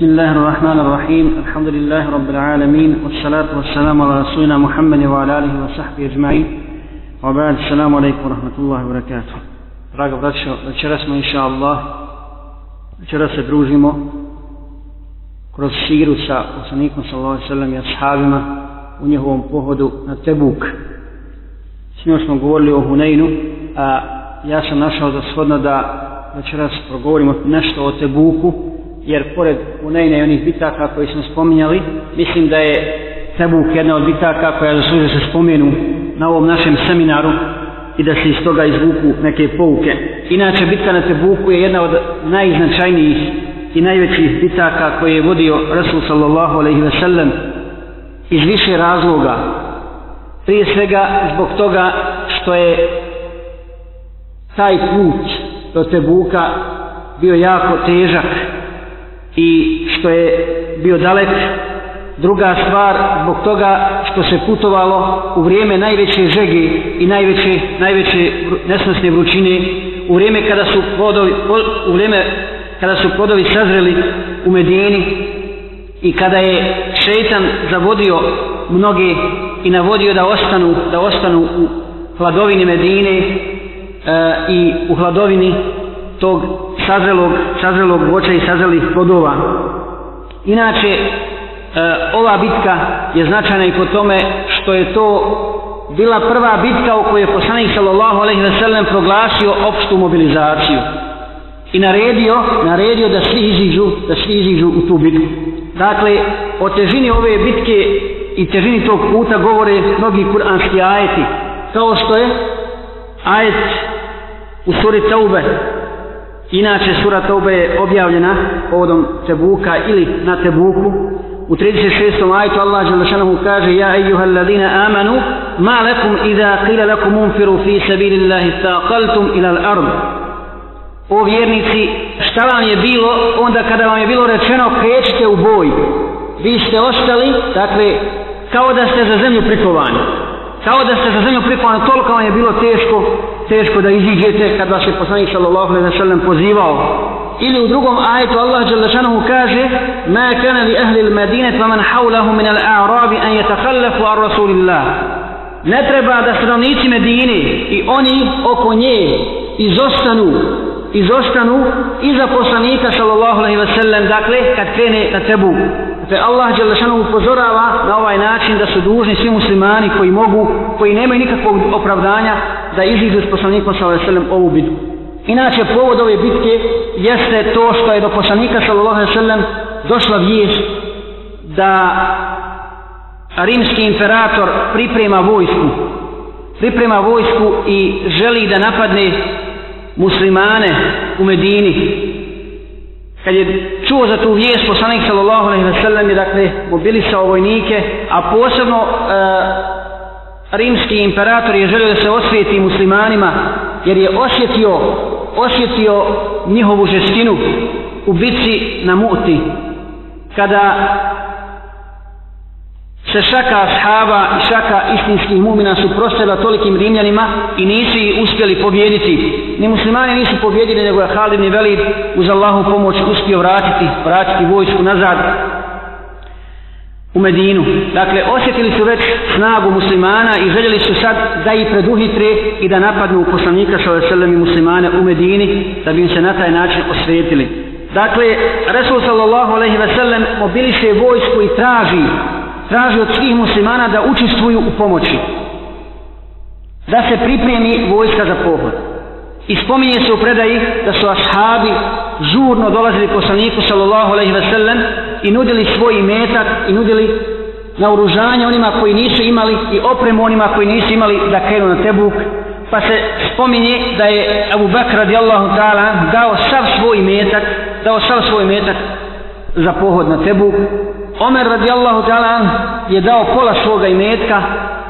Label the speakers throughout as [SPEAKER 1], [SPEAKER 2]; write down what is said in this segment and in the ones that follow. [SPEAKER 1] بسم الله الرحمن الرحيم الحمد لله رب العالمين والصلاة والسلام على رسولنا محمد وعلى آله وصحبه أجمعين وبعد السلام عليكم ورحمة الله وبركاته راجع برشا شرسنا إن شاء الله شرس بروجيمو كروس سيرو سا وصنيكم صلى الله عليه وسلم يصحابنا ونهوهم بوهدو نتبوك سنوشنا قول لي وهنينو ياسا نشهد أصفدنا دا večeras progovorimo nešto o Tebuku, jer pored Unajne i onih bitaka koji smo spominjali, mislim da je Tebuk jedna od bitaka koja zasluže se spomenu na ovom našem seminaru i da se iz toga izvuku neke pouke. Inače, bitka na Tebuku je jedna od najznačajnijih i najvećih bitaka koje je vodio Rasul sallallahu alaihi ve sellem iz više razloga. Prije svega zbog toga što je taj put do Tebuka bio jako težak i što je bio dalek druga stvar zbog toga što se putovalo u vrijeme najveće žegi i najveće, najveće nesnosne vrućine u vrijeme kada su plodovi, u vrijeme kada su plodovi sazreli u Medijeni i kada je šeitan zavodio mnoge i navodio da ostanu da ostanu u hladovini Medine e, i u hladovini tog sazrelog, sazrelog voća i sazrelih plodova. Inače, e, ova bitka je značajna i po tome što je to bila prva bitka u kojoj je poslanik sallallahu alejhi ve sellem proglasio opštu mobilizaciju i naredio, naredio da svi iziđu, da svi iziđu u tu bitku. Dakle, o težini ove bitke i težini tog puta govore mnogi kuranski ajeti, kao što je ajet u suri Taube, Inače, sura Taube je objavljena povodom Tebuka ili na Tebuku. U 36. ajtu Allah Đelešanohu kaže Ja ejuhal ladina amanu, ma lekum iza kile lekum unfiru fi sabili Allahi saqaltum ilal ard. O vjernici, šta vam je bilo onda kada vam je bilo rečeno krećite u boj? Vi ste ostali, dakle, kao da ste za zemlju prikovani. Kao da ste za zemlju prikovani, toliko vam je bilo teško teško da iziđete kad vas je poslanik sallallahu alejhi ve sellem pozivao ili u drugom ajetu Allah dželle šanehu kaže ma kana li ahli al-medine wa man hawlahum min al-a'rab an yatakhallafu ar rasulillah ne treba da stanovnici Medine i oni oko nje izostanu izostanu iza poslanika sallallahu alejhi ve sellem dakle kad krene na Tebuk Dakle, Allah Đelešanu upozorava na ovaj način da su dužni svi muslimani koji mogu, koji nemaju nikakvog opravdanja da izidu s poslanikom sa veselem ovu bitku. Inače, povod ove bitke jeste to što je do poslanika sallallahu sallam došla vijest da rimski imperator priprema vojsku priprema vojsku i želi da napadne muslimane u Medini kad je čuo za tu vijest poslanik sallallahu alejhi ve sellem je dakle mobilisao vojnike, a posebno e, rimski imperator je želio da se osvijeti muslimanima jer je osjetio osjetio njihovu žestinu u bitci na Muti kada se šaka ashaba i šaka istinskih mumina su prostrela tolikim rimljanima i nisi uspjeli pobjediti. Ni muslimani nisu pobjedili, nego je Halid ni Velid uz Allahu pomoć uspio vratiti, vratiti vojsku nazad u Medinu. Dakle, osjetili su već snagu muslimana i željeli su sad da ih preduhitre i da napadnu u poslanika sallam i muslimane u Medini, da bi im se na taj način osvetili. Dakle, Resul sallallahu alaihi ve sellem mobiliše vojsku i traži traži od svih muslimana da učestvuju u pomoći. Da se pripremi vojska za pohod. I spominje se u predaji da su ashabi žurno dolazili poslaniku sallallahu alaihi ve sellem i nudili svoj metak i nudili na uružanje onima koji nisu imali i opremu onima koji nisu imali da krenu na Tebuk pa se spominje da je Abu Bakr radijallahu ta'ala dao sav svoj metak dao sav svoj metak za pohod na Tebuk Omer radijallahu ta'ala je dao pola svoga imetka,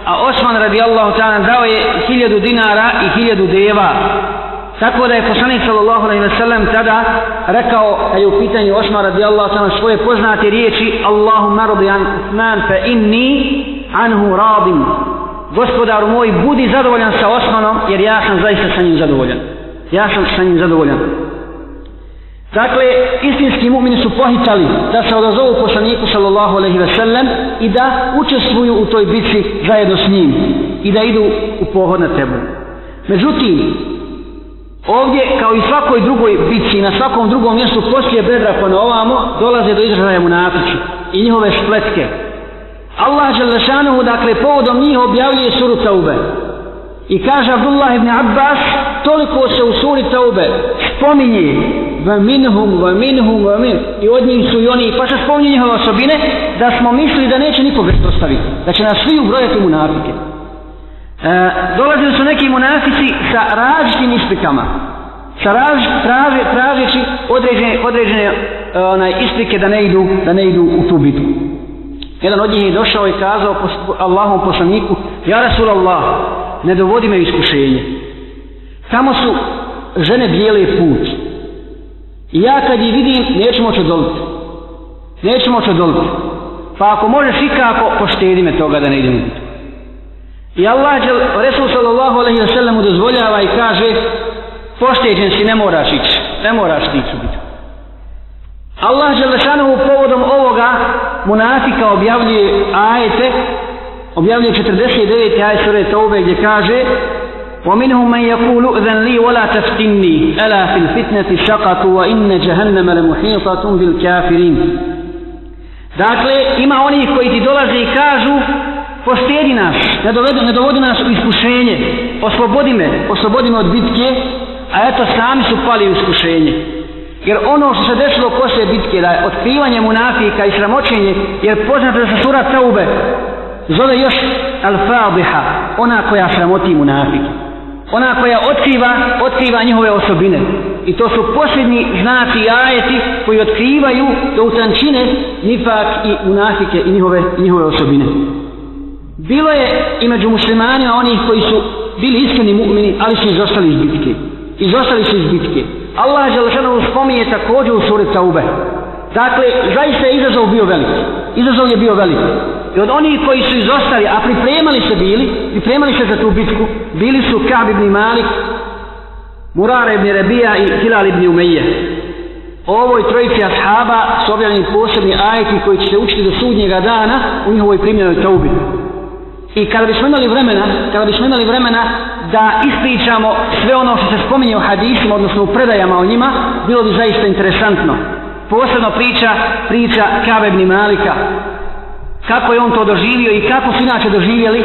[SPEAKER 1] a Osman radijallahu ta'ala dao je hiljadu dinara i hiljadu deva. Tako da je poslanik sallallahu alaihi wasallam tada rekao, a je u pitanju Osman radijallahu ta'ala svoje poznate riječi, Allahumma rabbi an Osman fa inni anhu radim. Gospodar moj, budi zadovoljan sa Osmanom, jer ja sam zaista sa njim zadovoljan. Ja sam sa njim zadovoljan. Dakle, istinski mu'mini su pohitali da se odazovu poslaniku sallallahu alaihi ve sellem i da učestvuju u toj bitci zajedno s njim i da idu u pohod na tebu. Međutim, ovdje kao i svakoj drugoj bitci na svakom drugom mjestu poslije bedra pa na ovamo dolaze do izražaja munatiči i njihove spletke. Allah Đalešanuhu, dakle, povodom njih objavljuje suru Taube. I kaže Abdullah ibn Abbas, toliko se u suri Taube spominje va minhum, va minhum, va min. I od njih su i oni, pa se spominje njihove osobine, da smo mislili da neće nikoga dostaviti. Da će nas svi ubrojati u munafike. E, dolazili su neki munafici sa različitim isprikama. Sa različitim, tražeći određene, određene e, onaj, isprike da ne, idu, da ne idu u tu bitku. Jedan od njih je došao i kazao Allahom poslaniku, Ja Rasulallah, ne dovodi me iskušenje. Samo su žene bijele put. I ja kad ih vidim, neću moći odoliti. Neću moći odoliti. Pa ako možeš ikako, poštedi me toga da ne idem. I Allah, džel, Resul sallallahu alaihi wa sallam, mu dozvoljava i kaže, pošteđen si, ne moraš ići, ne moraš ići biti. Allah, džel, u povodom ovoga, munafika objavljuje ajete, objavljuje 49. ajet sura Taube, gdje kaže, ومنهم من يقول اذن لي ولا تفتني ألا في الفتنة شقت وإن جهنم لمحيطة بالكافرين Dakle, ima onih koji ti dolaze i kažu Poštedi nas, ne, dovedu, ne dovodi nas u iskušenje Oslobodi me, oslobodi me od bitke A eto, sami su pali u iskušenje Jer ono što se desilo posle bitke Da je otkrivanje munafika i sramoćenje Jer poznate da se sura Taube Zove još Al-Fadiha Ona koja sramoti munafike ona koja otkriva, otkriva njihove osobine. I to su posljednji znaci i ajeti koji otkrivaju do utančine nifak i unafike i njihove, i njihove osobine. Bilo je i među muslimanima onih koji su bili iskreni mu'mini, ali su izostali iz bitke. Izostali su iz bitke. Allah je želešanom spominje također u suri Taube. Dakle, zaista je izazov bio velik. Izazov je bio velik i od onih koji su izostali, a pripremali se bili, pripremali se za tu bitku, bili su Ka'b ibn Malik, Murara ibn Rebija i Hilal ibn Umeyje. O ovoj trojici ashaba su objavljeni posebni ajeti koji ćete učiti do sudnjega dana u njihovoj primljenoj taubi. I kada bismo imali vremena, kada bismo imali vremena da ispričamo sve ono što se spominje u hadisima, odnosno u predajama o njima, bilo bi zaista interesantno. Posebno priča, priča Kabe ibn Malika, kako je on to doživio i kako su inače doživjeli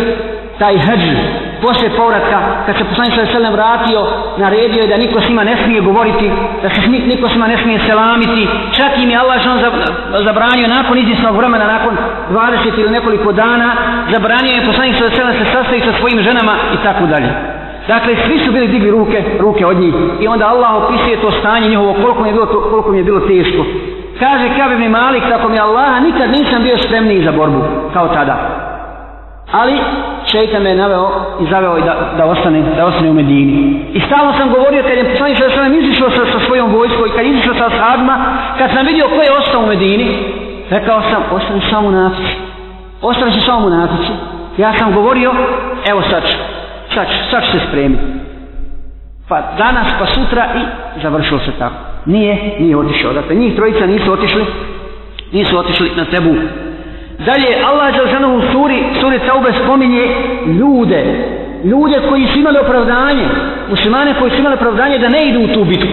[SPEAKER 1] taj hrđ poslije povratka kad se poslanik sve selem vratio naredio je da niko s njima ne smije govoriti da se niko s njima ne smije selamiti čak im je Allah što on zabranio nakon izvjesnog vremena nakon 20 ili nekoliko dana zabranio je poslanik sve selem se sastavi sa svojim ženama i tako dalje Dakle, svi su bili digli ruke, ruke od njih. I onda Allah opisuje to stanje njihovo, koliko mi je bilo, to, koliko mi je bilo teško. Kaže Kab ibn Malik, tako mi Allaha, nikad nisam bio spremniji za borbu, kao tada. Ali šeitan me naveo i zaveo da, da, ostane, da ostane u Medini. I stalno sam govorio kad je poslanik sa sve izišao sa, sa svojom vojskom i kad izišao sa sadma, kad sam vidio ko je ostao u Medini, rekao sam, ostani samo na Africi. Ostani se samo na Africi. Ja sam govorio, evo sad ću, sad ću, sad ću se spremiti. Pa danas, pa sutra i završilo se tako nije, nije otišao. Dakle, njih trojica nisu otišli, nisu otišli na tebu. Dalje, Allah za sanom u suri, suri Taube spominje ljude, ljude koji su imali opravdanje, muslimane koji su imali opravdanje da ne idu u tu bitku.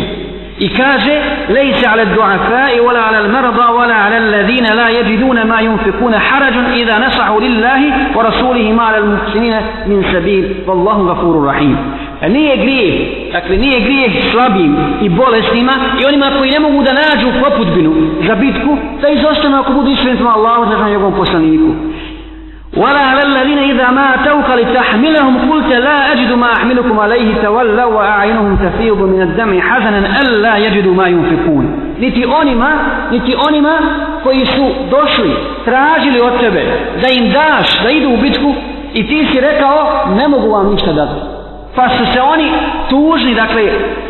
[SPEAKER 1] I kaže, lejse ale du'afa i wala ale l'marda, wala ale l'ladine la jeđidune ma junfikune harađun i da nasahu lillahi wa rasulihi ma ale l'muhsinine min sabir, vallahu gafuru rahim nije grijeh, dakle nije grijeh slabim i bolesnima i onima koji ne mogu da nađu poputbinu za bitku, da izostanu ako budu istinitima Allahu za njegovom poslaniku. وَلَا لَلَّذِينَ إِذَا مَا تَوْكَ لِتَحْمِلَهُمْ قُلْتَ لَا أَجِدُ مَا أَحْمِلُكُمْ عَلَيْهِ تَوَلَّا وَأَعْيُنُهُمْ تَفِيضُ مِنَ الدَّمِ حَزَنًا أَلَّا يَجِدُ مَا يُنْفِقُونَ Niti onima, niti onima koji su došli, tražili od tebe da im daš da idu u bitku i ti si rekao ne mogu vam ništa dati pa su se oni tužni, dakle,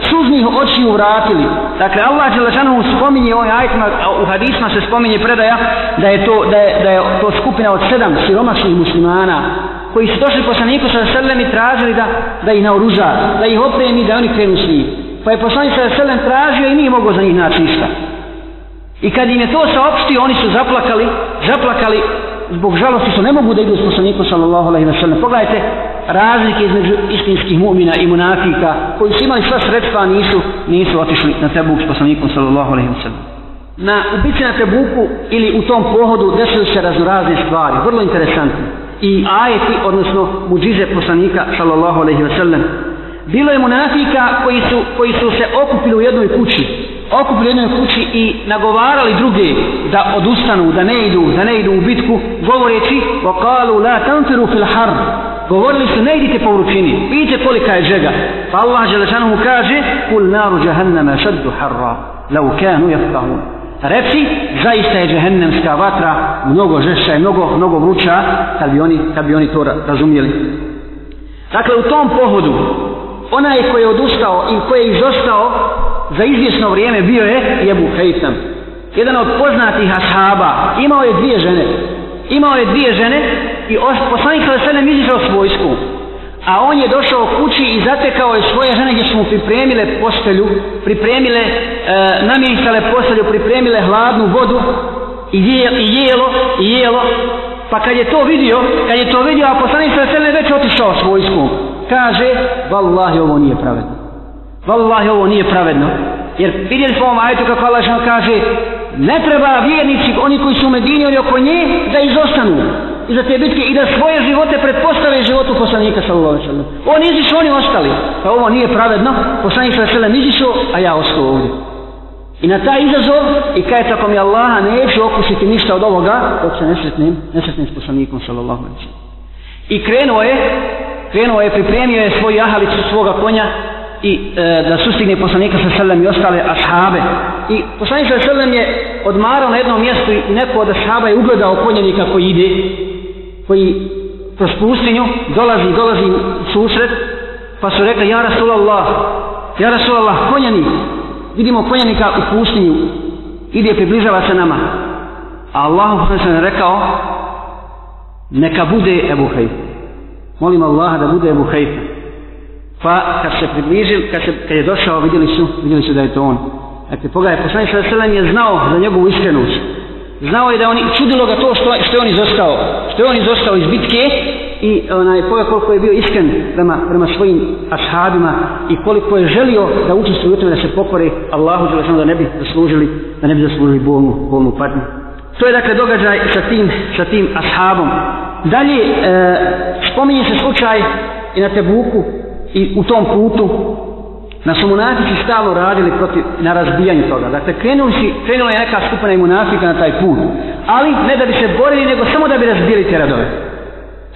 [SPEAKER 1] sužnih očiju vratili. Dakle, Allah Đelešanu spominje ovaj ajtima, u hadisma se spominje predaja, da je to, da je, da je to skupina od sedam siromašnih muslimana, koji su došli poslaniku sa selem i tražili da, da ih naoruža, da ih opremi, da oni krenu s njih. Pa je poslanik sa selem tražio i nije mogo za njih naći ništa. I kad im je to saopštio, oni su zaplakali, zaplakali zbog žalosti što ne mogu da idu s poslanikom sallallahu alaihi wa sallam. Pogledajte razlike između istinskih mumina i munafika koji su imali sva sredstva nisu, nisu otišli na Tebuk s poslanikom sallallahu alaihi wa sallam. Na ubici na Tebuku ili u tom pohodu desili se raznorazne stvari, vrlo interesantne. I ajeti, odnosno muđize poslanika sallallahu alaihi wa sallam, bilo je munafika koji su, koji su se okupili u jednoj kući okupili u jednoj kući i nagovarali druge da odustanu, da ne idu, da ne idu u bitku govoreći وَقَالُوا لَا تَنْفِرُوا فِي الْحَرْبِ govorili su ne idite po vrućini vidite kolika je žega pa Allah Želešanu mu kaže قُلْ نَارُ جَهَنَّمَ شَدُّ حَرَّا لَوْ كَانُوا يَفْقَهُونَ Reci, zaista je džehennemska vatra mnogo žešća i mnogo, mnogo vruća kad bi oni, kad bi oni to razumijeli. Dakle, u tom pohodu, onaj ko je odustao i ko je izostao za izvjesno vrijeme bio je Jebu Hejtam. Jedan od poznatih ashaba imao je dvije žene. Imao je dvije žene i poslanik sa sedem izišao s vojsku. A on je došao kući i zatekao je svoje žene gdje su mu pripremile postelju, pripremile, e, namjenicale postelju, pripremile hladnu vodu i, je, i jelo, i jelo. Pa kad je to vidio, kad je to vidio, a poslanik sa sedem već otišao s vojskom kaže Wallahi ovo nije pravedno Wallahi ovo nije pravedno Jer vidjeli smo ovom ajetu kako Allah kaže Ne treba vjernici, oni koji su u Medini ili oko nje Da izostanu I za te bitke i da svoje živote pretpostave životu poslanika sallallahu alejhi ve On izišao, oni ostali. Pa ovo nije pravedno. Poslanik sallallahu alejhi ve izišao, a ja ostao ovdje. I na taj izazov i kaj tako mi Allaha neću okusiti ništa od ovoga dok se ne sretnim, ne sretnim s poslanikom sallallahu alejhi ve I krenuo je krenuo je, pripremio je svoju jahalicu svoga konja i e, da sustigne poslanika sa selem i ostale ashabe. I poslanik sa selem je odmarao na jednom mjestu i neko od ashaba je ugledao konjenika koji ide, koji kroz pustinju dolazi, dolazi susret, pa su rekli, ja Rasulallah, ja Rasulallah, konjenik, vidimo konjenika u pustinju, ide, približava se nama. A Allahu Hrvatsan je rekao, neka bude Ebu Hajib molim Allaha da bude Ebu Hejfa. Pa kad se približil, kad, se, kad je došao, vidjeli su, vidjeli su da je to on. Dakle, pogledaj, poslanik sada sada je znao za njegovu iskrenost. Znao je da oni, čudilo ga to što, što je on izostao. Što je on izostao iz bitke i onaj, pogledaj koliko je bio iskren prema, prema svojim ashabima i koliko je želio da učestvuju u tome da se pokore Allahu da samo da ne bi zaslužili, da ne bi zaslužili bolnu, bolnu patnju. To je dakle događaj sa tim, sa tim ashabom dalje e, spominje se slučaj i na Tebuku i u tom putu na su monatici stalo radili protiv, na razbijanju toga. Dakle, krenuli si, krenula je neka skupina i monatika na taj put. Ali ne da bi se borili, nego samo da bi razbijali te radove.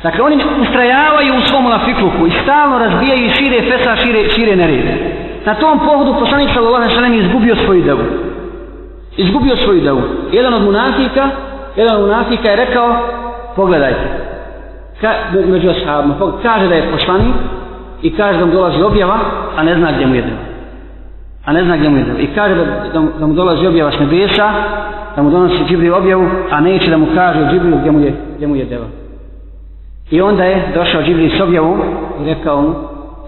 [SPEAKER 1] Dakle, oni ustrajavaju u svom lafikluku i stalno razbijaju i šire fesa, šire, šire nerede. Na tom pohodu poslanik sallallahu alejhi ve sellem izgubio svoju devu. Izgubio svoju devu. Jedan od munafika, jedan od munafika je rekao pogledajte, ka, među ashabima, kaže da je poslanik i kaže da mu dolazi objava, a ne zna gdje mu je drva. A ne zna gdje mu je drva. I kaže da, da, da mu dolazi objava s nebesa, da mu donosi Džibri objavu, a neće da mu kaže u Džibri gdje mu je, gdje mu je deva. I onda je došao Džibri s objavom i rekao mu,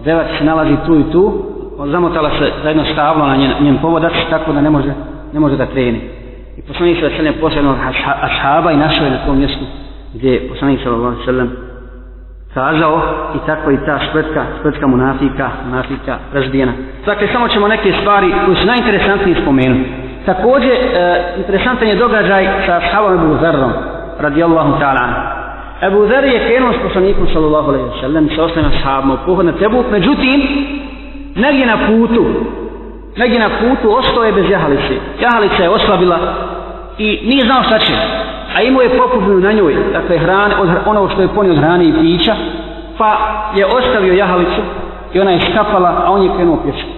[SPEAKER 1] deva se nalazi tu i tu, on zamotala se zajedno stavlo na njen, njen povodac, tako da ne može, ne može da kreni. I poslanih se da se ne posljedno ashaba i našao je na tom mjestu gdje je poslanik sallallahu alejhi ve sellem kazao i tako i ta spletka, spletka munafika, munafika razbijena. Dakle, samo ćemo neke stvari koje su najinteresantnije spomenuti. Također, e, interesantan je događaj sa Ashabom Ebu Zerom, radijallahu ta'ala. Ebu Zer je krenuo s poslanikom, sallallahu alaihi wa sallam, sa osnovim Ashabom, pohod na Tebuk, međutim, negdje na putu, negdje na putu, ostao je bez jahalice. Jahalica je oslabila i nije znao šta će a imao je popuhnu na njoj, dakle hrane, od, ono što je ponio od hrane i pića, pa je ostavio jahalicu i ona je škapala, a on je krenuo pješko.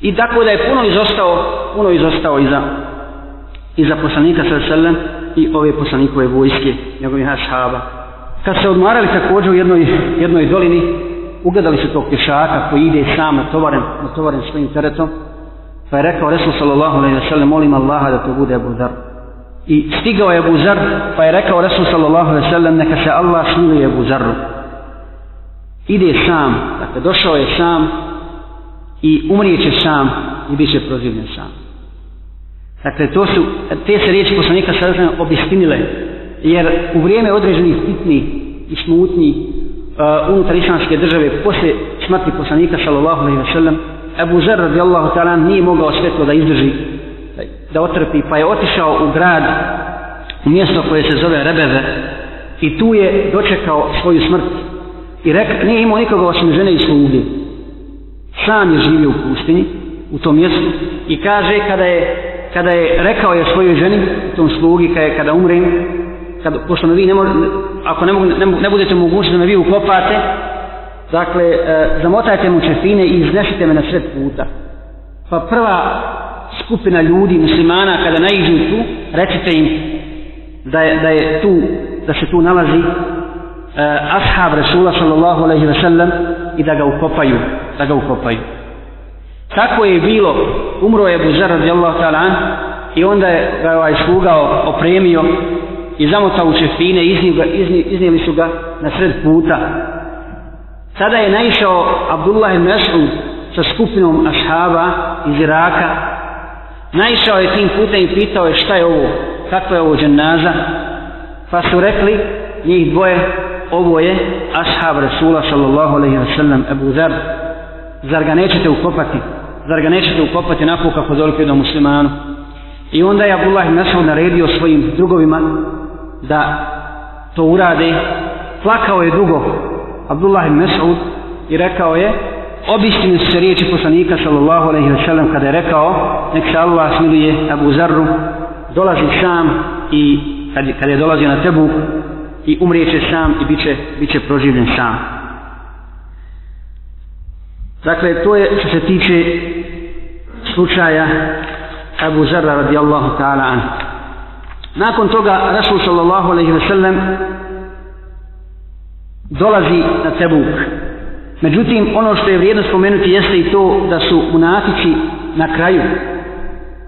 [SPEAKER 1] I tako da je puno izostao, puno izostao iza, iza poslanika sa selem i ove poslanikove vojske, njegovih ashaba. Kad se odmarali također u jednoj, jednoj dolini, ugledali su tog pješaka koji ide sam natovaren, natovaren svojim teretom, pa je rekao Resul sallallahu alaihi wa sallam, molim Allaha da to bude Abu Dharu. I stigao je Buzar, pa je rekao Resul sallallahu alaihi sallam, neka se Allah smiluje Buzaru. Ide sam, dakle došao je sam i umrijeće sam i bit će prozivljen sam. Dakle, to su, te se riječi poslanika sallallahu alaihi obistinile, jer u vrijeme određenih fitni i smutni uh, unutar islamske države posle smrti poslanika sallallahu alaihi wa sallam, Abu Zar radijallahu ta'ala nije mogao svetlo da izdrži da otrpi pa je otišao u grad u mjesto koje se zove Rebeze i tu je dočekao svoju smrt i rek, nije imao nikoga osim žene i sluge sam je živio u pustinji u tom mjestu i kaže kada je, kada je rekao je svojoj ženi tom slugi kada, je, kada umrem kada, pošto me vi ne možete ako ne, mogu, ne, ne budete mogući da me vi ukopate dakle e, zamotajte mu čefine i iznesite me na sred puta pa prva skupina ljudi, muslimana, kada naiđu tu, recite im da, je, da, je tu, da se tu nalazi uh, ashab Rasula sallallahu alaihi ve sellem i da ga ukopaju, da ga ukopaju. Tako je bilo, umro je Buzer radijallahu ta'ala i onda je ga ovaj sluga opremio i zamotao u čefine i iznijeli izni, izni, izni su ga na sred puta. Sada je naišao Abdullah ibn Mas'ud sa skupinom ashaba iz Iraka Naišao je tim putem i pitao je šta je ovo, kakva je ovo dženaza? Pa su rekli njih dvoje, ovo je ashab Rasula sallallahu alaihi wa sallam, Ebu Zar. Zar ga nećete ukopati? Zar ga nećete ukopati napu kako dolike do muslimanu? I onda je Abdullah ibn Asad naredio svojim drugovima da to urade. Plakao je dugo Abdullah ibn Mas'ud i rekao je, obistinu se riječi poslanika sallallahu alaihi wa sallam kada je rekao nek se Allah smiluje Abu Zarru dolazi sam i kada je dolazio na tebu i umrijeće sam i biće, biće proživljen sam dakle to je što se tiče slučaja Abu Zarra radijallahu ta'ala an nakon toga Rasul sallallahu alaihi wa sallam dolazi na Tebuk Međutim, ono što je vrijedno spomenuti jeste i to da su munatici na kraju,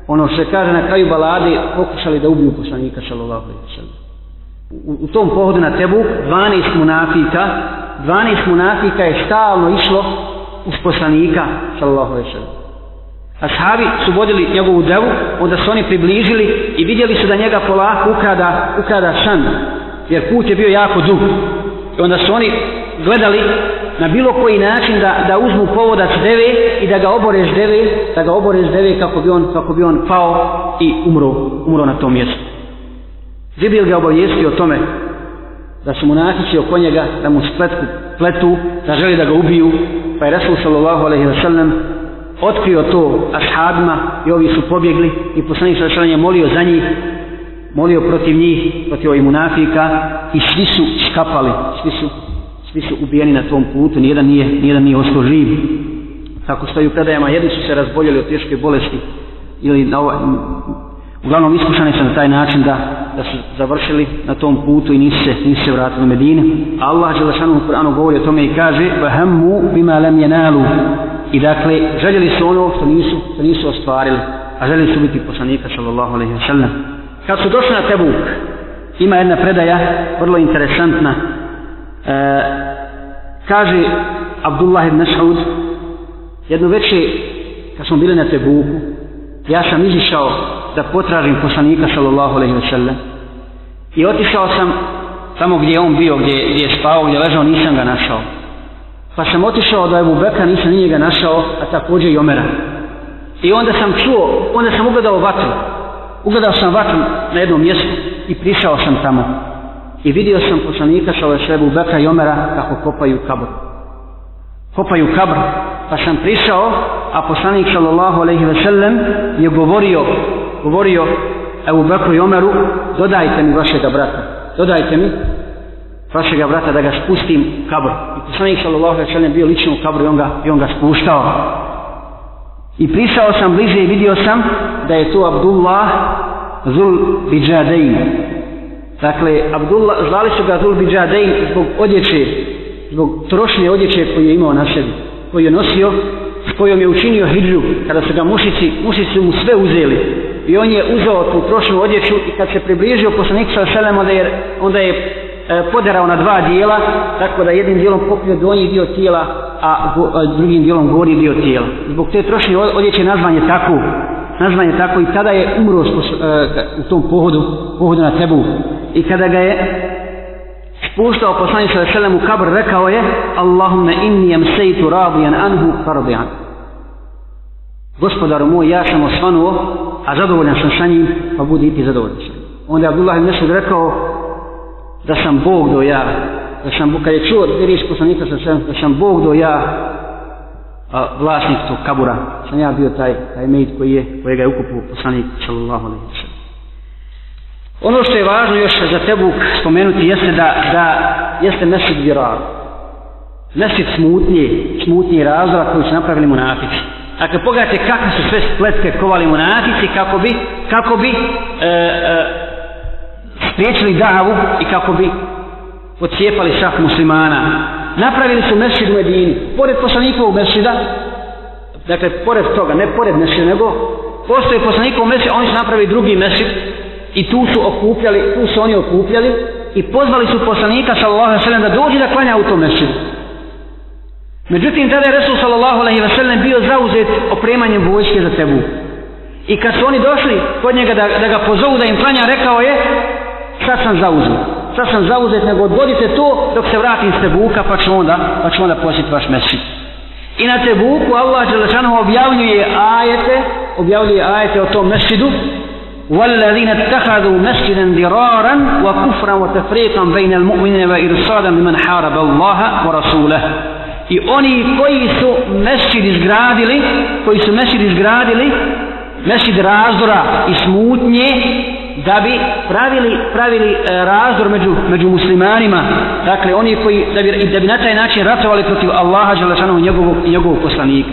[SPEAKER 1] ono što se kaže na kraju balade, pokušali da ubiju poslanika sallallahu alaihi sallam. U, u tom pohodu na tebu, 12 munafika, 12 munafika je stalno išlo uz poslanika sallallahu alaihi sallam. Ashabi su vodili njegovu devu, onda su oni približili i vidjeli su da njega polako ukrada, ukrada šan, jer put je bio jako dug. I onda su oni gledali na bilo koji način da, da uzmu povodac deve i da ga oboreš deve, da ga oboreš deve kako bi on, kako bi on pao i umro, umro na tom mjestu. Zibil ga obavijesti o tome da su munatici oko njega, da mu spletku pletu, da želi da ga ubiju, pa je Resul sallallahu alaihi wa sallam otkrio to ashabima i ovi su pobjegli i poslanik sallallahu alaihi molio za njih, molio protiv njih, protiv ovih munafika i svi su skapali, svi su svi su ubijeni na tom putu, nijedan nije, nijedan nije ostao živ. Tako stoji u predajama, jedni su se razboljeli od teške bolesti, ili na ovaj, uglavnom iskušani su na taj način da, da su završili na tom putu i nisu se, nisu se vratili na Medine. Allah je lašanu u Kur'anu govori o tome i kaže, vahammu bima lam jenalu. I dakle, željeli su ono što nisu, što nisu ostvarili, a željeli su biti poslanika, sallallahu alaihi wa sallam. Kad su došli na Tebuk, ima jedna predaja, vrlo interesantna, e, Kaže Abdullah ibn Saud, jedno veče kad smo bili na Tebuku, ja sam izišao da potražim poslanika sallallahu alejhi ve sellem. I otišao sam tamo gdje je on bio, gdje, gdje je spao, gdje je ležao, nisam ga našao. Pa sam otišao do Ebu Bekra, nisam ni njega našao, a također i Omera. I onda sam čuo, onda sam ugledao vatru. Ugledao sam vatru na jednom mjestu i prišao sam tamo i vidio sam poslanika sa ove sebu Beka i Omera kako kopaju kabr. Kopaju kabr, pa sam prišao, a poslanik sallallahu alaihi ve sellem je govorio, govorio Ebu Bekru i Omeru, dodajte mi vašeg brata, dodajte mi vašeg brata da ga spustim u kabr. I poslanik sallallahu alaihi ve sellem bio lično u kabru i on ga, i on ga spuštao. I prišao sam bliže i vidio sam da je to Abdullah Zul Bidžadejn, Dakle, Abdullah, zvali su ga Zulbidžadej zbog odjeće, zbog trošnje odjeće koje je imao na sebi, koje je nosio, s kojom je učinio hidžu, kada su ga mušici, mušici su mu sve uzeli. I on je uzao tu trošnu odjeću i kad se približio poslanik sa selema, onda je, onda je e, poderao na dva dijela, tako da jednim dijelom pokrio donji dio tijela, a, go, a drugim dijelom gori dio tijela. Zbog te trošnje odjeće nazvan je tako, nazvan je tako i tada je umro e, u tom pohodu, pohodu na Tebu, I kada ga je spuštao poslanik sa selam u kabr, rekao je: "Allahumma inni yamsaytu radiyan anhu farbi'an." Gospodaru moj, ja sam osvanuo, a zadovoljan sam sa njim, pa budi i ti zadovoljan sa njim. Onda je Abdullah ibn Mesud rekao da sam Bog do ja, da sam, kad je čuo da je riječ poslanika sa selam, da sam Bog do ja, a, vlasnik tog kabura, sam ja bio taj, taj mejit koji je, kojega je ukupio poslanik sallallahu alaihi wa Ono što je važno još za tebu spomenuti jeste da, da jeste mesec viral. Mesec smutnije, smutnije razvora koju su napravili monatici. Dakle, pogledajte kako su sve spletke kovali monatici kako bi, kako bi e, e, spriječili davu i kako bi pocijepali šah muslimana. Napravili su mesec u Medini, pored poslanikovog meseca, dakle, pored toga, ne pored mesec, nego postoje poslanikovog mesec, oni su napravili drugi mesec, i tu su okupljali, tu su oni okupljali i pozvali su poslanika sallallahu alejhi ve sellem da dođe da klanja u tom mesdžidu. Međutim tada je Resul sallallahu alejhi ve sellem bio zauzet opremanjem vojske za Tebu. I kad su oni došli kod njega da, da ga pozovu da im klanja, rekao je: "Sad sam zauzet. Sad sam zauzet, nego odgodite to dok se vratim s Tebuka, pa ću onda, pa ću onda posjetiti vaš mesdžid." I na Tebuku Allah dželle šanehu objavljuje ajete, objavljuje ajete o tom mesdžidu والذين اتخذوا مسجدا ضرارا وكفرا وتفريقا بين المؤمنين وإرصادا لمن حارب الله ورسوله i oni koji su mesjid izgradili koji su mesjid izgradili mesjid razdora i smutnje da bi pravili, pravili e, razdor među, među muslimanima dakle oni koji da bi, da bi na taj način ratovali protiv Allaha i njegovog, njegovog poslanika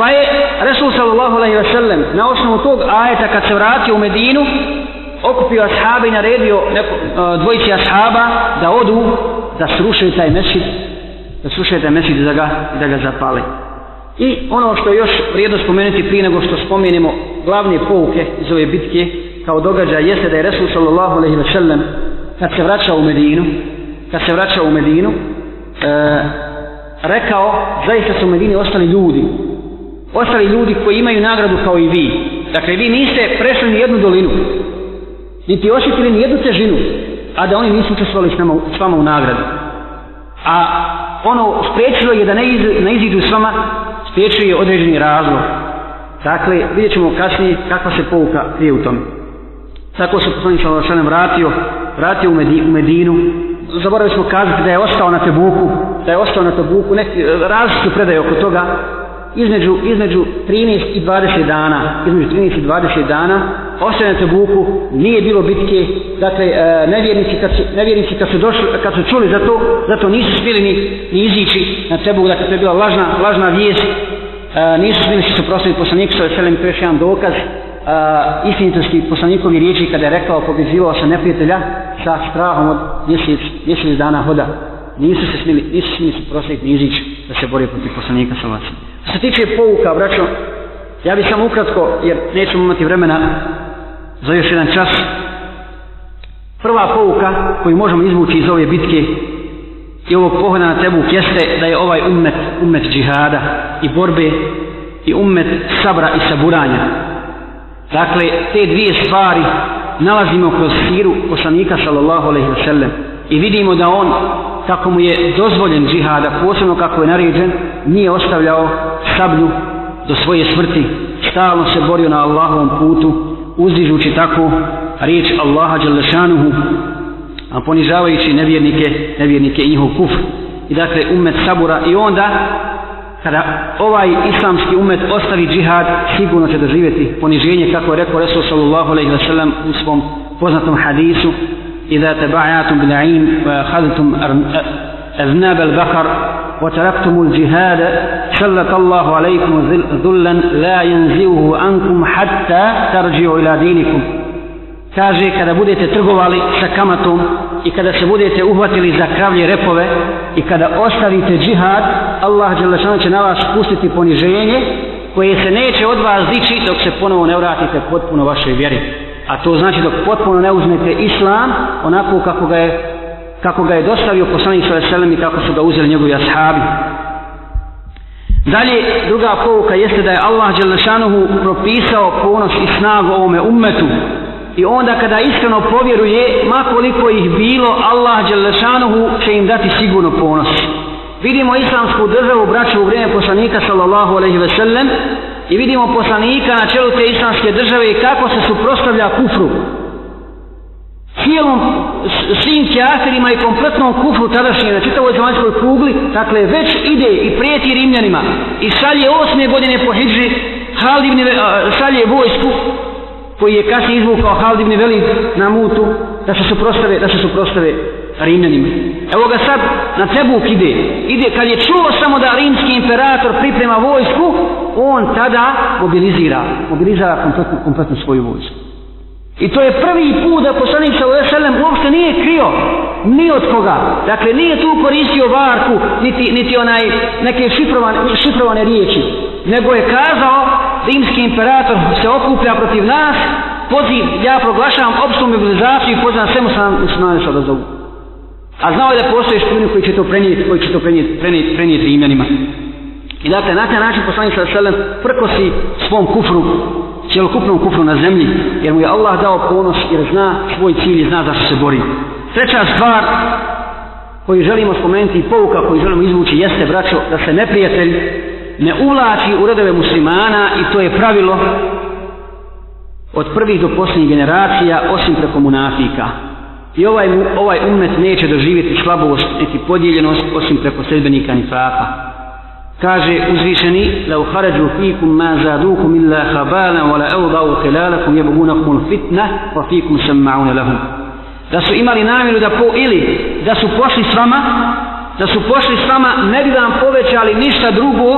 [SPEAKER 1] Pa je Resul sallallahu alaihi wa sallam na osnovu tog ajeta kad se vratio u Medinu, okupio ashaba i naredio neko, e, dvojici ashaba da odu, da srušaju taj mesid, da srušaju taj mesid i da ga, da ga zapale. I ono što je još vrijedno spomenuti prije nego što spomenimo glavne pouke iz ove bitke kao događaj jeste da je Resul sallallahu alaihi wa sallam kad se vraćao u Medinu, kad se vraćao u Medinu, e, rekao, zaista su u Medini ostali ljudi, ostali ljudi koji imaju nagradu kao i vi. Dakle, vi niste prešli ni jednu dolinu, niti osjetili ni jednu težinu, a da oni nisu učestvovali s, nama, s vama u nagradu. A ono spriječilo je da ne, iz, ne izidu s vama, spriječio je određeni razlog. Dakle, vidjet ćemo kasnije kakva se pouka krije u tom. Tako se poslanik Salasalem vratio, vratio u, Medi, u Medinu, zaboravili smo kazati da je ostao na Tebuku, da je ostao na Tebuku, neki različite predaje oko toga, između, između 13 i 20 dana, između 13 i 20 dana, ostaje na Tebuku, nije bilo bitke, dakle, e, nevjernici, kad su, nevjernici kad su, došli, kad su čuli za to, zato nisu smili ni, ni izići na Tebuku, dakle, to je bila lažna, lažna vijest, e, nisu smili se suprostaviti poslaniku, sa veselim, to je jedan dokaz, e, istinitosti poslanikovi riječi kada je rekao, pobezivao sa neprijatelja, sa strahom od mjesec, mjesec dana hoda. Nisu se smili, nisu smili suprostaviti ni izići da se bori protiv poslanika sa vlasima. Što se tiče pouka, braćo, ja bih samo ukratko, jer nećemo imati vremena za još jedan čas. Prva pouka koju možemo izvući iz ove bitke i ovog pohoda na tebu jeste da je ovaj ummet, ummet džihada i borbe i ummet sabra i saburanja. Dakle, te dvije stvari nalazimo kroz siru poslanika sallallahu alaihi wa sallam i vidimo da on, kako mu je dozvoljen džihada, posebno kako je naređen, nije ostavljao hablu do svoje smrti stalno se borio na Allahovom putu uzdižući tako riječ Allaha Đalešanuhu a ponižavajući nevjernike nevjernike i njihov kuf i dakle umet sabura i onda kada ovaj islamski umet ostavi džihad sigurno će doživjeti poniženje kako je rekao Resul sallallahu alaihi wasallam u svom poznatom hadisu i da te ba'atum bil'in wa hadatum أذناب البقر وتركتم الجهاد شلت الله عليكم ذلا لا ينزوه عنكم حتى ترجعوا إلى دينكم كاجي كذا بديت ترغوالي سكمتم i kada se budete uhvatili za kravlje repove i kada ostavite džihad Allah Đelešana će na vas pustiti poniženje koje se neće od vas dići dok se ponovo ne vratite potpuno vašoj vjeri a to znači dok potpuno ne uzmete islam onako kako ga je kako ga je dostavio poslanik sa veselem i kako su ga uzeli njegovi ashabi. Dalje, druga pouka jeste da je Allah Đelešanuhu propisao ponos i snagu ovome ummetu. I onda kada iskreno povjeruje, makoliko ih bilo, Allah Đelešanuhu će im dati sigurno ponos. Vidimo islamsku državu, braću u vrijeme poslanika sallallahu alaihi ve sellem, i vidimo poslanika na čelu te islamske države i kako se suprostavlja kufru, cijelom svim kjaferima i kompletnom kufru tadašnje na čitavoj zemaljskoj kugli, dakle već ide i prijeti Rimljanima i šalje osme godine po Hidži Haldivni, šalje vojsku koji je kasnije izvukao Haldivni velik na mutu da se suprostave, da se suprostave Rimljanima. Evo ga sad na Tebuk ide, ide kad je čuo samo da rimski imperator priprema vojsku, on tada mobilizira, mobilizira kompletnu, kompletnu svoju vojsku. I to je prvi put da poslanik sallallahu alejhi ve uopšte nije krio ni od koga. Dakle nije tu koristio varku niti niti onaj neke šifrovane šifrovane riječi, nego je kazao rimski imperator se okuplja protiv nas, poziv ja proglašavam opštu mobilizaciju i pozivam sve muslimane sa da zovu. A znao je da postoje špuni koji će to prenijeti, koji će to prenijeti, prenijeti, prenijeti imenima. I dakle, na taj način poslanik sallallahu alejhi ve prkosi svom kufru cjelokupnom kufru na zemlji, jer mu je Allah dao ponos jer zna svoj cilj i zna zašto se bori. Treća stvar koju želimo spomenuti i pouka koju želimo izvući jeste, braćo, da se neprijatelj ne uvlači u redove muslimana i to je pravilo od prvih do posljednjih generacija osim preko munafika. I ovaj, ovaj umet neće doživjeti slabost niti podijeljenost osim preko sredbenika nifrafa kaže uzvišeni la uharadju fikum ma zadukum illa habalan wala awdau khilalakum yabgunakum fitna wa fikum sam'un lahum da su imali namjeru da po ili da su pošli s vama da su pošli s vama ne bi vam povećali ništa drugo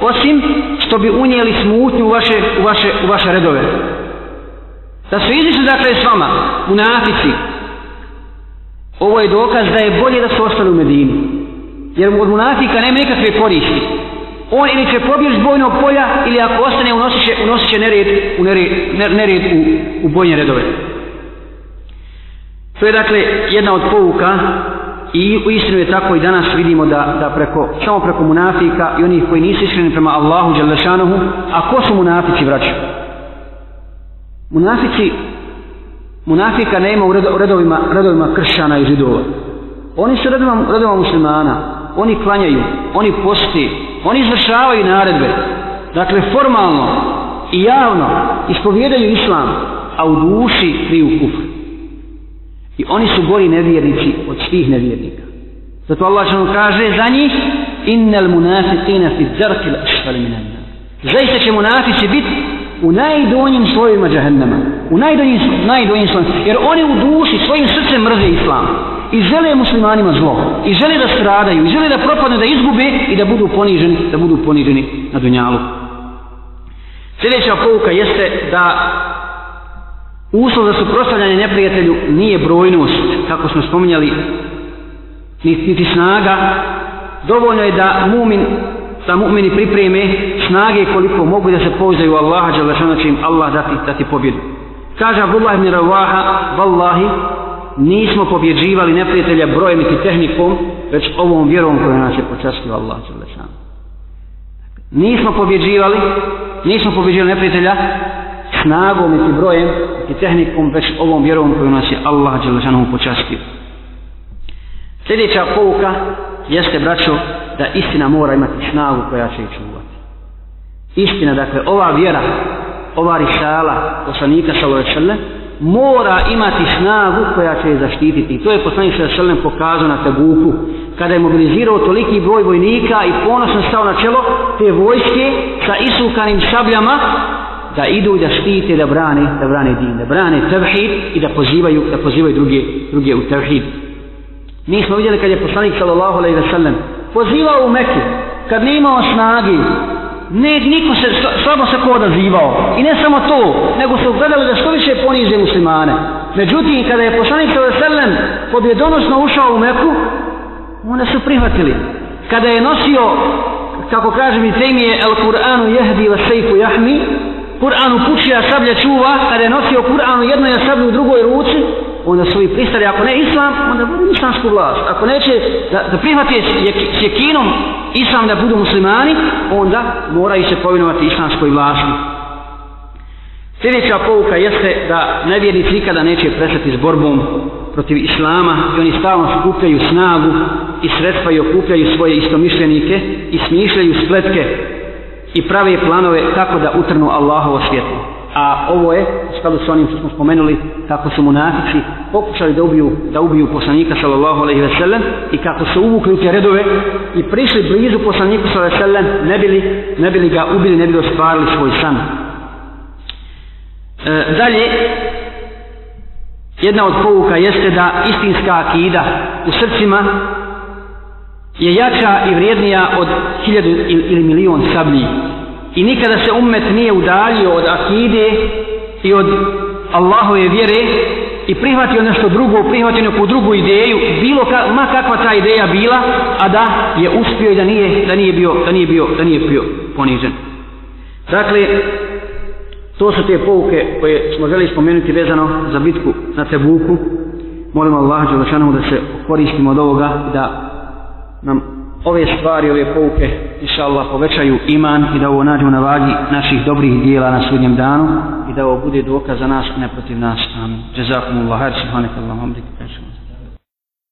[SPEAKER 1] osim što bi unijeli smutnju u vaše, u vaše, u vaše redove da su izišli dakle s vama u nafici ovo je dokaz da je bolje da su ostali u Medinu jer od munafika nema nikakve koristi. On ili će pobjeći s bojnog polja, ili ako ostane, unosit će, unosit će nered, u, nered, nered u, u bojne redove. To je dakle jedna od povuka i u istinu je tako i danas vidimo da, da preko, samo preko munafika i onih koji nisu iskreni prema Allahu Đalešanohu, a ko su munafici vraćaju? Munafici, munafika nema u redovima, redovima kršana i židova. Oni su redovima, redovima muslimana, oni klanjaju, oni posti, oni izvršavaju naredbe. Dakle, formalno i javno ispovjedaju islam, a u duši kriju kufr. I oni su gori nevjernici od svih nevjernika. Zato Allah će kaže za njih innel munafitina fi dzarkil ašfal minanna. Zaista će munafici biti u najdonjim slojima džahennama. U najdonjim, najdonjim slojima. Jer oni u duši svojim srcem mrze islam i žele muslimanima zlo i žele da stradaju i žele da propadne da izgube i da budu poniženi da budu poniženi na dunjalu sljedeća pouka jeste da uslov za suprostavljanje neprijatelju nije brojnost kako smo spominjali niti snaga dovoljno je da mumin da mu'mini pripreme snage koliko mogu da se pouzaju Allaha Đalešana će im Allah dati, dati pobjedu. Kaže Abdullah ibn Ravaha, Wallahi, nismo pobjeđivali neprijatelja brojem i tehnikom, već ovom vjerom koja nas je počastila Allah Đelešanu. Nismo pobjeđivali, nismo pobjeđivali neprijatelja snagom i brojem i tehnikom, već ovom vjerom koju nas je Allah Đelešanu počastio. Sljedeća pouka jeste, braćo, da istina mora imati snagu koja će ih čuvati. Istina, dakle, ova vjera, ova risala poslanika sallallahu alejhi ve mora imati snagu koja će je zaštititi. To je poslanik sa srlem pokazao na Tabuku kada je mobilizirao toliki broj vojnika i ponosno stao na čelo te vojske sa isukanim šabljama da idu da štite, da brane, da brane din, da brane tevhid i da pozivaju, da pozivaju druge, druge u tevhid. Mi smo vidjeli kad je poslanik sallallahu alaihi wa sallam pozivao u Mekke kad ne imao snagi ne, niko se slabo se ko odazivao. I ne samo to, nego su gledali da što više ponize muslimane. Međutim, kada je poslanik sa veselem pobjedonosno ušao u Meku, one su prihvatili. Kada je nosio, kako kaže mi temije, el Kur'anu jehdi la sejfu jahmi, Kur'an upućuje, a sablja čuva, kada je nosio Kur'an u jednoj, a sablju u drugoj ruci, onda su i pristali, ako ne islam, onda budu islamsku vlast. Ako neće da, da prihvate s jekinom islam da budu muslimani, onda moraju se povinovati islamskoj vlasti. Sljedeća pouka jeste da nevjernici nikada neće prestati s borbom protiv islama i oni stalno skupljaju snagu i sredstva i okupljaju svoje istomišljenike i smišljaju spletke i prave planove kako da utrnu Allahovo svjetlo a ovo je u skladu sa onim što smo spomenuli kako su munafici pokušali da ubiju da ubiju poslanika sallallahu alejhi ve sellem i kako su uvukli u te redove i prišli blizu poslaniku sallallahu alejhi ve sellem ne bili ne bili ga ubili ne bili ostvarili svoj san e, dalje jedna od pouka jeste da istinska akida u srcima je jača i vrijednija od hiljadu ili milion sabljih i nikada se ummet nije udaljio od akide i od Allahove vjere i prihvatio nešto drugo, prihvatio neku drugu ideju, bilo ka, ma kakva ta ideja bila, a da je uspio i da nije, da nije bio, da nije bio, da nije bio ponižen. Dakle, to su te pouke koje smo želi spomenuti vezano za bitku na Tebuku. Molim Allah, Đelešanom, da se koristimo od ovoga da nam ove stvari, ove pouke, inša Allah, povećaju iman i da ovo nađemo na vagi naših dobrih dijela na sudnjem danu i da ovo bude dokaz za nas, a ne protiv nas. Amin. Jazakumullah, her subhanakallahu, amdik, kažemo.